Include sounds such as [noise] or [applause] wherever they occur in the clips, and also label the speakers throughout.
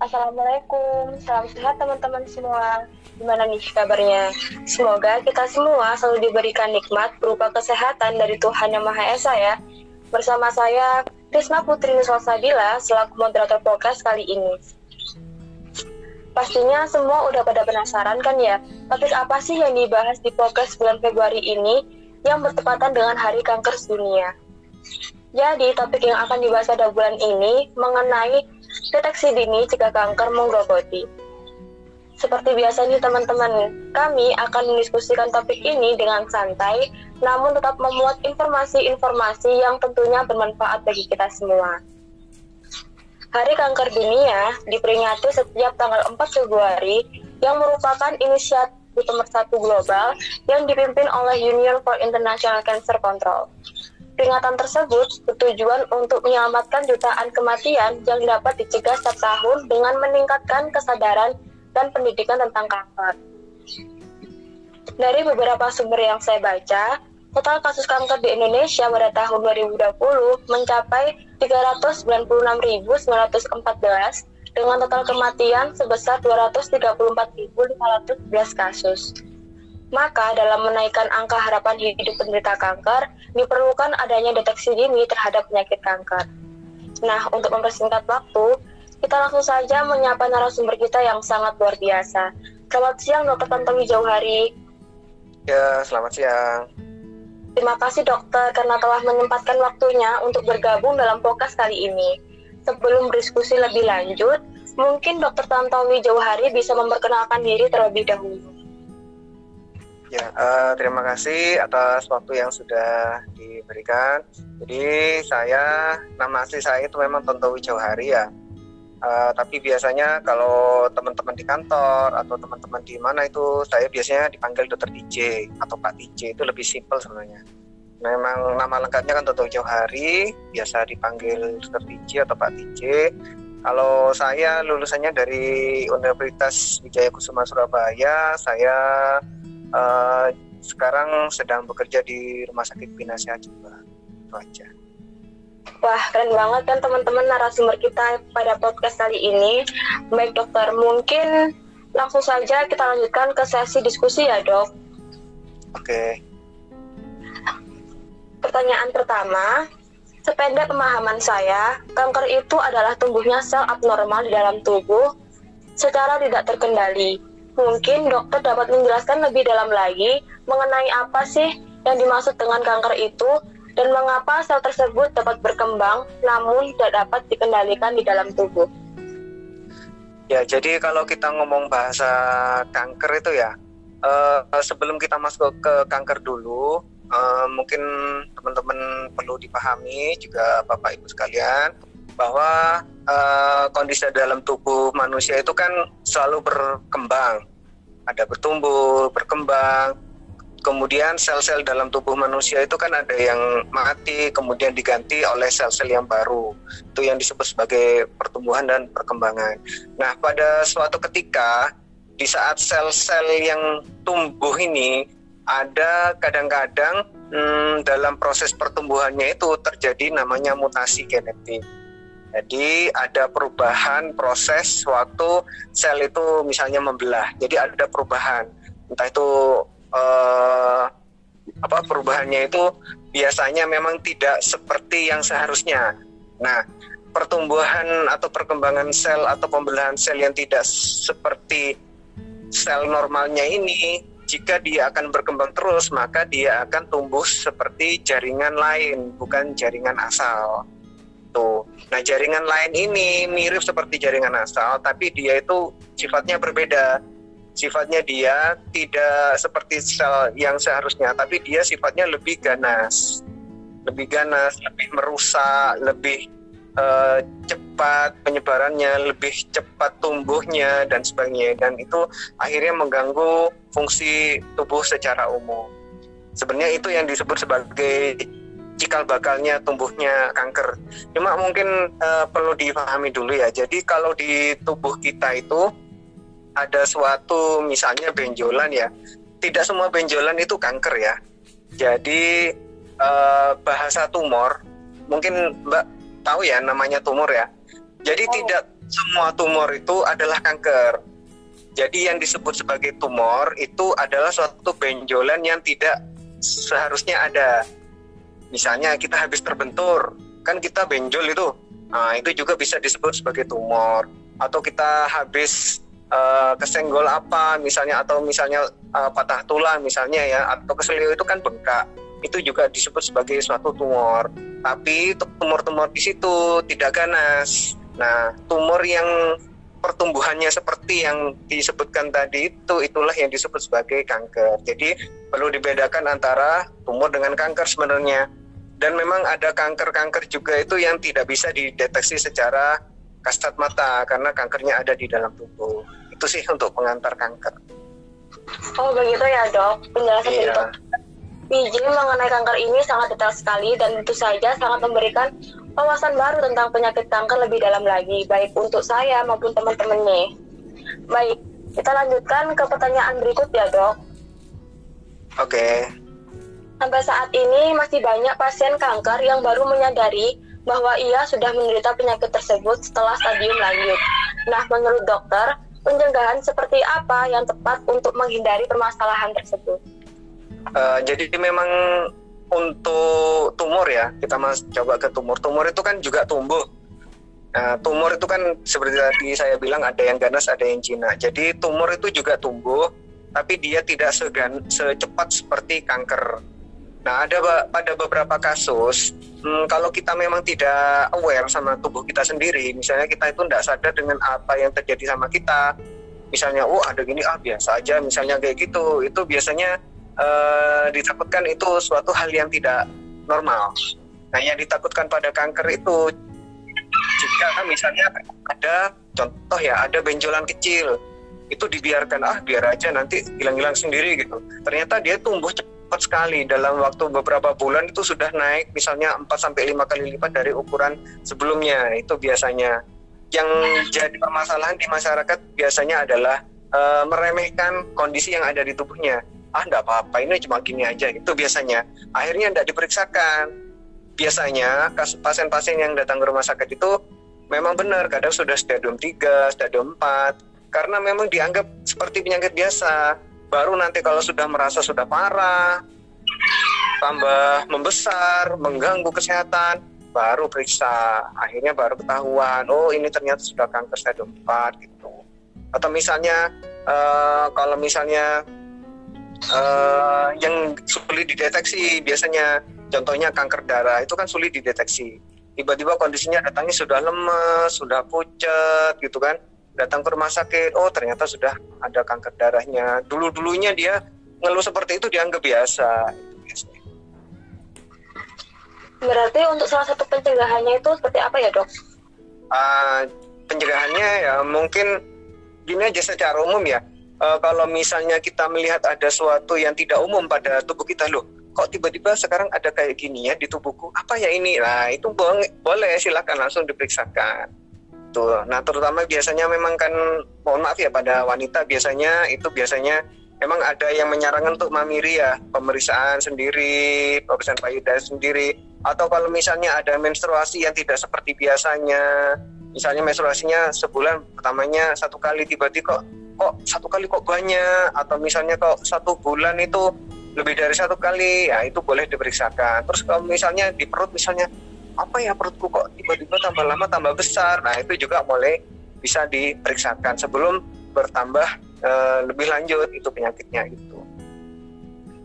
Speaker 1: Assalamualaikum, salam sehat teman-teman semua. Gimana nih kabarnya? Semoga kita semua selalu diberikan nikmat berupa kesehatan dari Tuhan Yang Maha Esa ya. Bersama saya, Krisna Putri Nuswasabila, selaku moderator podcast kali ini. Pastinya semua udah pada penasaran kan ya, topik apa sih yang dibahas di podcast bulan Februari ini yang bertepatan dengan Hari Kanker Dunia. Jadi, topik yang akan dibahas pada bulan ini mengenai deteksi dini jika kanker menggerogoti. Seperti biasa nih teman-teman, kami akan mendiskusikan topik ini dengan santai, namun tetap memuat informasi-informasi yang tentunya bermanfaat bagi kita semua. Hari Kanker Dunia diperingati setiap tanggal 4 Februari yang merupakan inisiatif pemersatu global yang dipimpin oleh Union for International Cancer Control. Peringatan tersebut bertujuan untuk menyelamatkan jutaan kematian yang dapat dicegah setiap tahun dengan meningkatkan kesadaran dan pendidikan tentang kanker. Dari beberapa sumber yang saya baca, total kasus kanker di Indonesia pada tahun 2020 mencapai 396.914 dengan total kematian sebesar 234.511 kasus. Maka dalam menaikkan angka harapan hidup penderita kanker, diperlukan adanya deteksi dini terhadap penyakit kanker. Nah, untuk mempersingkat waktu, kita langsung saja menyapa narasumber kita yang sangat luar biasa. Selamat siang, Dr. Tantowi Jauhari.
Speaker 2: Ya, selamat siang.
Speaker 1: Terima kasih dokter karena telah menyempatkan waktunya untuk bergabung dalam podcast kali ini. Sebelum berdiskusi lebih lanjut, mungkin dokter Tantowi Jauhari bisa memperkenalkan diri terlebih dahulu.
Speaker 2: Ya, uh, terima kasih atas waktu yang sudah diberikan. Jadi saya nama asli saya itu memang Tontowi Jauhari ya. Uh, tapi biasanya kalau teman-teman di kantor atau teman-teman di mana itu saya biasanya dipanggil Dokter DJ atau Pak DJ itu lebih simpel sebenarnya. Memang nama lengkapnya kan Tontowi Jauhari, biasa dipanggil Dokter DJ atau Pak DJ. Kalau saya lulusannya dari Universitas Wijaya Kusuma Surabaya, saya uh, sekarang sedang bekerja di Rumah Sakit Bina Sehat juga itu aja.
Speaker 1: Wah keren banget kan teman-teman narasumber kita pada podcast kali ini. Baik dokter, mungkin langsung saja kita lanjutkan ke sesi diskusi ya dok.
Speaker 2: Oke. Okay.
Speaker 1: Pertanyaan pertama, sepeda pemahaman saya, kanker itu adalah tumbuhnya sel abnormal di dalam tubuh secara tidak terkendali Mungkin dokter dapat menjelaskan lebih dalam lagi mengenai apa sih yang dimaksud dengan kanker itu dan mengapa sel tersebut dapat berkembang namun tidak dapat dikendalikan di dalam tubuh.
Speaker 2: Ya, jadi kalau kita ngomong bahasa kanker itu ya, uh, sebelum kita masuk ke kanker dulu, uh, mungkin teman-teman perlu dipahami juga Bapak Ibu sekalian bahwa uh, kondisi dalam tubuh manusia itu kan selalu berkembang ada bertumbuh, berkembang. Kemudian sel-sel dalam tubuh manusia itu kan ada yang mati, kemudian diganti oleh sel-sel yang baru. Itu yang disebut sebagai pertumbuhan dan perkembangan. Nah, pada suatu ketika di saat sel-sel yang tumbuh ini ada kadang-kadang hmm, dalam proses pertumbuhannya itu terjadi namanya mutasi genetik. Jadi ada perubahan proses waktu sel itu misalnya membelah. Jadi ada perubahan. Entah itu eh, apa perubahannya itu biasanya memang tidak seperti yang seharusnya. Nah, pertumbuhan atau perkembangan sel atau pembelahan sel yang tidak seperti sel normalnya ini jika dia akan berkembang terus maka dia akan tumbuh seperti jaringan lain bukan jaringan asal gitu. Nah jaringan lain ini mirip seperti jaringan asal, tapi dia itu sifatnya berbeda. Sifatnya dia tidak seperti sel yang seharusnya, tapi dia sifatnya lebih ganas, lebih ganas, lebih merusak, lebih uh, cepat penyebarannya, lebih cepat tumbuhnya dan sebagainya. Dan itu akhirnya mengganggu fungsi tubuh secara umum. Sebenarnya itu yang disebut sebagai cikal bakalnya tumbuhnya kanker. Cuma mungkin uh, perlu dipahami dulu ya. Jadi kalau di tubuh kita itu ada suatu misalnya benjolan ya. Tidak semua benjolan itu kanker ya. Jadi uh, bahasa tumor mungkin Mbak tahu ya namanya tumor ya. Jadi oh. tidak semua tumor itu adalah kanker. Jadi yang disebut sebagai tumor itu adalah suatu benjolan yang tidak seharusnya ada. Misalnya kita habis terbentur, kan kita benjol itu, nah, itu juga bisa disebut sebagai tumor. Atau kita habis uh, kesenggol apa, misalnya atau misalnya uh, patah tulang misalnya ya, atau keselio itu kan bengkak, itu juga disebut sebagai suatu tumor. Tapi tumor-tumor di situ tidak ganas. Nah, tumor yang pertumbuhannya seperti yang disebutkan tadi itu itulah yang disebut sebagai kanker. Jadi perlu dibedakan antara tumor dengan kanker sebenarnya. Dan memang ada kanker-kanker juga itu yang tidak bisa dideteksi secara kasat mata karena kankernya ada di dalam tubuh. Itu sih untuk pengantar kanker.
Speaker 1: Oh begitu ya dok, penjelasan iya. itu. PJ mengenai kanker ini sangat detail sekali dan tentu saja sangat memberikan wawasan baru tentang penyakit kanker lebih dalam lagi, baik untuk saya maupun teman-temannya. Baik, kita lanjutkan ke pertanyaan berikut ya dok.
Speaker 2: Oke. Okay.
Speaker 1: Sampai saat ini masih banyak pasien kanker yang baru menyadari bahwa ia sudah menderita penyakit tersebut setelah stadium lanjut. Nah, menurut dokter, pencegahan seperti apa yang tepat untuk menghindari permasalahan tersebut?
Speaker 2: Uh, jadi memang untuk tumor ya, kita mas coba ke tumor. Tumor itu kan juga tumbuh. Nah, tumor itu kan seperti tadi saya bilang ada yang ganas, ada yang jinak. Jadi tumor itu juga tumbuh, tapi dia tidak segan, secepat seperti kanker. Nah, ada pada beberapa kasus, hmm, kalau kita memang tidak aware sama tubuh kita sendiri, misalnya kita itu tidak sadar dengan apa yang terjadi sama kita, misalnya, oh ada gini, ah biasa aja, misalnya kayak gitu, itu biasanya uh, ditakutkan itu suatu hal yang tidak normal. Nah, yang ditakutkan pada kanker itu jika misalnya ada contoh ya ada benjolan kecil itu dibiarkan ah biar aja nanti hilang-hilang sendiri gitu. Ternyata dia tumbuh cepat sekali. Dalam waktu beberapa bulan itu sudah naik misalnya 4 sampai 5 kali lipat dari ukuran sebelumnya. Itu biasanya. Yang jadi permasalahan di masyarakat biasanya adalah uh, meremehkan kondisi yang ada di tubuhnya. Ah enggak apa-apa ini cuma gini aja itu biasanya. Akhirnya tidak diperiksakan. Biasanya pasien-pasien yang datang ke rumah sakit itu memang benar kadang sudah stadium 3, stadium 4 karena memang dianggap seperti penyakit biasa baru nanti kalau sudah merasa sudah parah tambah membesar mengganggu kesehatan baru periksa. Akhirnya baru ketahuan oh ini ternyata sudah kanker stadium 4 gitu. Atau misalnya uh, kalau misalnya uh, yang sulit dideteksi biasanya contohnya kanker darah itu kan sulit dideteksi. Tiba-tiba kondisinya datangnya sudah lemes sudah pucat gitu kan datang ke rumah sakit oh ternyata sudah ada kanker darahnya. Dulu dulunya dia ngeluh seperti itu dianggap biasa.
Speaker 1: Berarti untuk salah satu pencegahannya itu seperti apa ya dok?
Speaker 2: Uh, pencegahannya ya mungkin gini aja secara umum ya. Uh, kalau misalnya kita melihat ada sesuatu yang tidak umum pada tubuh kita loh kok tiba-tiba sekarang ada kayak gini ya di tubuhku? Apa ya ini? Nah itu boleh, boleh silakan langsung diperiksakan tuh nah terutama biasanya memang kan mohon maaf ya pada wanita biasanya itu biasanya memang ada yang menyarankan untuk mamiri ya pemeriksaan sendiri pemeriksaan payudara sendiri. Atau kalau misalnya ada menstruasi yang tidak seperti biasanya misalnya menstruasinya sebulan pertamanya satu kali tiba-tiba kok kok satu kali kok banyak? Atau misalnya kok satu bulan itu lebih dari satu kali? Ya itu boleh diperiksakan. Terus kalau misalnya di perut misalnya apa ya perutku kok tiba-tiba tambah lama tambah besar. Nah itu juga boleh bisa diperiksakan sebelum bertambah e, lebih lanjut itu penyakitnya itu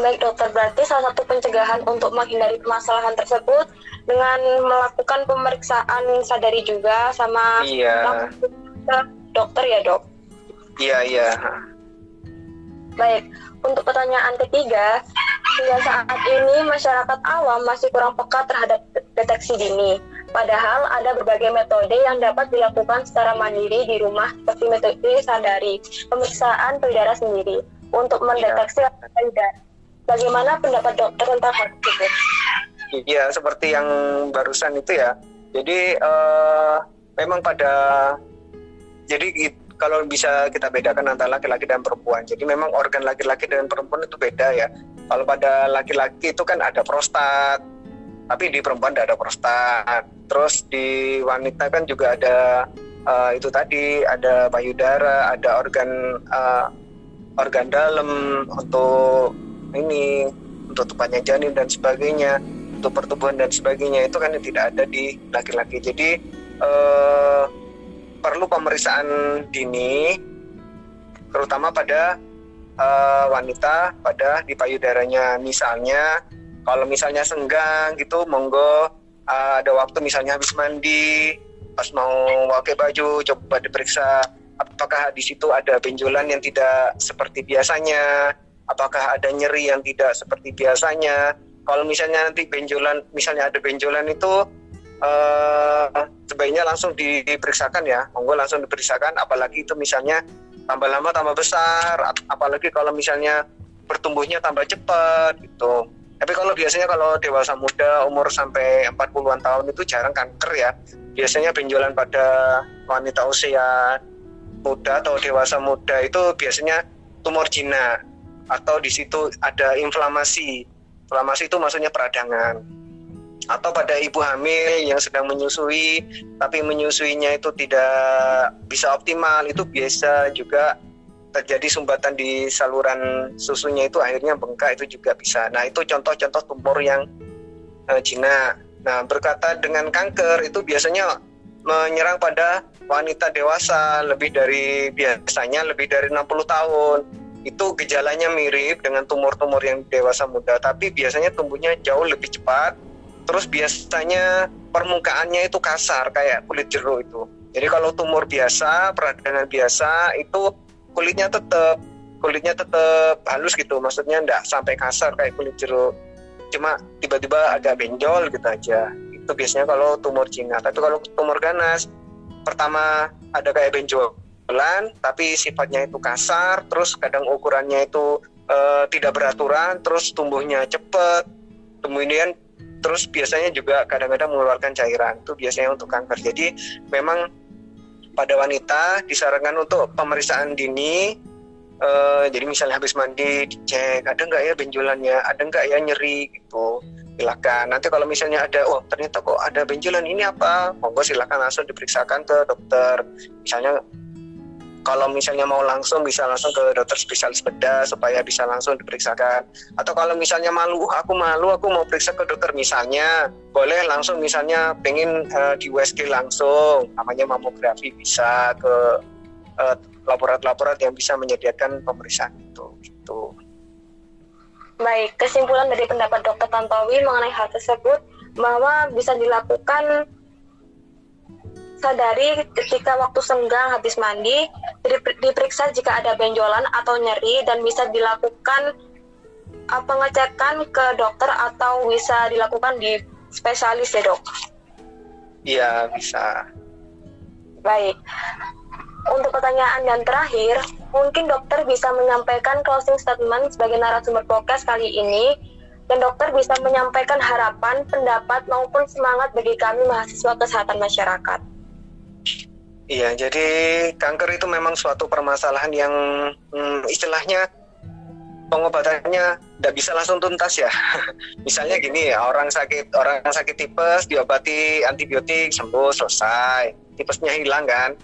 Speaker 1: baik dokter. Berarti salah satu pencegahan untuk menghindari permasalahan tersebut dengan melakukan pemeriksaan sadari juga sama
Speaker 2: iya.
Speaker 1: dokter ya dok?
Speaker 2: Iya, iya.
Speaker 1: Baik, untuk pertanyaan ketiga, hingga saat ini masyarakat awam masih kurang peka terhadap deteksi dini. Padahal ada berbagai metode yang dapat dilakukan secara mandiri di rumah seperti metode sadari, pemeriksaan payudara sendiri untuk mendeteksi ya. payudara. Bagaimana pendapat dokter tentang hal tersebut?
Speaker 2: Iya, seperti yang barusan itu ya. Jadi uh, memang pada jadi kalau bisa kita bedakan antara laki-laki dan perempuan. Jadi memang organ laki-laki dan perempuan itu beda ya. Kalau pada laki-laki itu kan ada prostat, tapi di perempuan tidak ada prostat. Terus di wanita kan juga ada uh, itu tadi ada payudara, ada organ uh, organ dalam untuk ini untuk tupanya janin dan sebagainya, untuk pertumbuhan dan sebagainya itu kan tidak ada di laki-laki. Jadi uh, perlu pemeriksaan dini, terutama pada uh, wanita pada di payudaranya. Misalnya kalau misalnya senggang gitu, monggo uh, ada waktu misalnya habis mandi pas mau pakai baju coba diperiksa apakah di situ ada benjolan yang tidak seperti biasanya? Apakah ada nyeri yang tidak seperti biasanya? Kalau misalnya nanti benjolan misalnya ada benjolan itu uh, sebaiknya langsung diperiksakan ya. Monggo langsung diperiksakan apalagi itu misalnya tambah lama tambah besar apalagi kalau misalnya bertumbuhnya tambah cepat gitu tapi kalau biasanya kalau dewasa muda umur sampai 40-an tahun itu jarang kanker ya. Biasanya benjolan pada wanita usia muda atau dewasa muda itu biasanya tumor jinak atau di situ ada inflamasi. Inflamasi itu maksudnya peradangan. Atau pada ibu hamil yang sedang menyusui tapi menyusuinya itu tidak bisa optimal itu biasa juga terjadi sumbatan di saluran susunya itu akhirnya bengkak itu juga bisa. Nah itu contoh-contoh tumor yang uh, jinak. Nah berkata dengan kanker itu biasanya menyerang pada wanita dewasa lebih dari biasanya lebih dari 60 tahun. Itu gejalanya mirip dengan tumor-tumor yang dewasa muda, tapi biasanya tumbuhnya jauh lebih cepat. Terus biasanya permukaannya itu kasar kayak kulit jeruk itu. Jadi kalau tumor biasa, peradangan biasa itu kulitnya tetap kulitnya tetap halus gitu. Maksudnya enggak sampai kasar kayak kulit jeruk. Cuma tiba-tiba agak benjol gitu aja. Itu biasanya kalau tumor Cina. Tapi kalau tumor ganas pertama ada kayak benjolan tapi sifatnya itu kasar. Terus kadang ukurannya itu e, tidak beraturan terus tumbuhnya cepet. Kemudian terus biasanya juga kadang-kadang mengeluarkan cairan itu biasanya untuk kanker. Jadi memang pada wanita disarankan untuk pemeriksaan dini uh, jadi misalnya habis mandi dicek ada nggak ya benjolannya ada nggak ya nyeri gitu. Silakan. Nanti kalau misalnya ada oh ternyata kok ada benjolan ini apa? Monggo silakan langsung diperiksakan ke dokter. Misalnya kalau misalnya mau langsung bisa langsung ke dokter spesialis bedah supaya bisa langsung diperiksakan atau kalau misalnya malu aku malu aku mau periksa ke dokter misalnya boleh langsung misalnya pengen uh, di USG langsung namanya mamografi bisa ke uh, laborat-laborat yang bisa menyediakan pemeriksaan itu gitu.
Speaker 1: Baik, kesimpulan dari pendapat Dokter Tantowi mengenai hal tersebut bahwa bisa dilakukan sadari ketika waktu senggang habis mandi diperiksa jika ada benjolan atau nyeri dan bisa dilakukan uh, pengecekan ke dokter atau bisa dilakukan di spesialis ya dok?
Speaker 2: Iya bisa.
Speaker 1: Baik. Untuk pertanyaan yang terakhir, mungkin dokter bisa menyampaikan closing statement sebagai narasumber podcast kali ini dan dokter bisa menyampaikan harapan, pendapat maupun semangat bagi kami mahasiswa kesehatan masyarakat.
Speaker 2: Iya, jadi kanker itu memang suatu permasalahan yang hmm, istilahnya pengobatannya tidak bisa langsung tuntas ya. [laughs] Misalnya gini, orang sakit orang sakit tipes diobati antibiotik sembuh selesai, tipesnya hilang kan.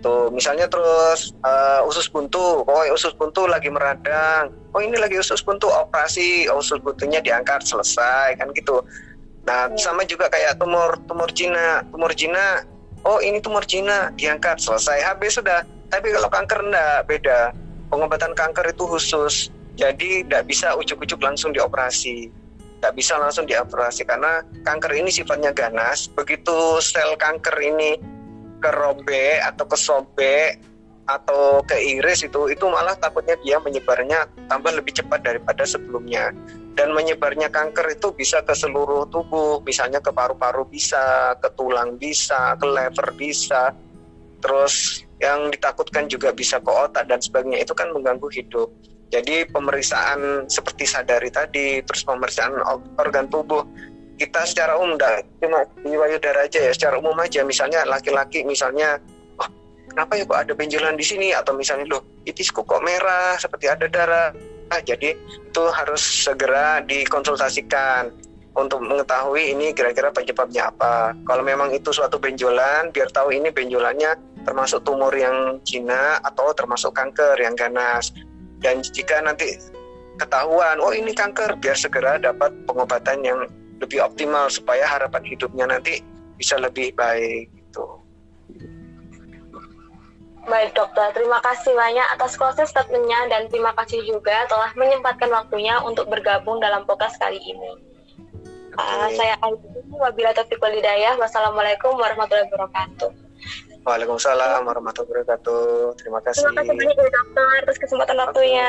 Speaker 2: Tuh, misalnya terus uh, usus buntu, oh usus buntu lagi meradang, oh ini lagi usus buntu operasi, oh, usus buntunya diangkat selesai kan gitu. Nah, iya. sama juga kayak tumor tumor Cina, tumor Cina oh ini tumor Cina diangkat selesai. Habis sudah. Tapi kalau kanker enggak beda. Pengobatan kanker itu khusus. Jadi tidak bisa ujuk-ujuk langsung dioperasi. Tidak bisa langsung dioperasi karena kanker ini sifatnya ganas. Begitu sel kanker ini kerobek atau kesobek atau ke iris itu itu malah takutnya dia menyebarnya tambah lebih cepat daripada sebelumnya dan menyebarnya kanker itu bisa ke seluruh tubuh. Misalnya ke paru-paru bisa ke tulang bisa ke lever bisa. Terus yang ditakutkan juga bisa ke otak dan sebagainya. Itu kan mengganggu hidup. Jadi pemeriksaan seperti sadari tadi terus pemeriksaan organ tubuh kita secara umum enggak cuma di payudara aja ya secara umum aja. Misalnya laki-laki misalnya kenapa ya kok ada benjolan di sini? Atau misalnya loh itisku kok merah seperti ada darah jadi itu harus segera dikonsultasikan untuk mengetahui ini kira-kira penyebabnya apa kalau memang itu suatu benjolan biar tahu ini benjolannya termasuk tumor yang jinak atau termasuk kanker yang ganas. Dan jika nanti ketahuan, oh ini kanker, biar segera dapat pengobatan yang lebih optimal supaya harapan hidupnya nanti bisa lebih baik.
Speaker 1: Baik dokter, terima kasih banyak atas closing statementnya dan terima kasih juga telah menyempatkan waktunya untuk bergabung dalam podcast kali ini. Okay. Uh, saya Ayu, wabila taufiq walidayah. Wassalamualaikum warahmatullahi wabarakatuh.
Speaker 2: Waalaikumsalam warahmatullahi wabarakatuh. Terima kasih.
Speaker 1: Terima kasih banyak dokter atas kesempatan waktunya.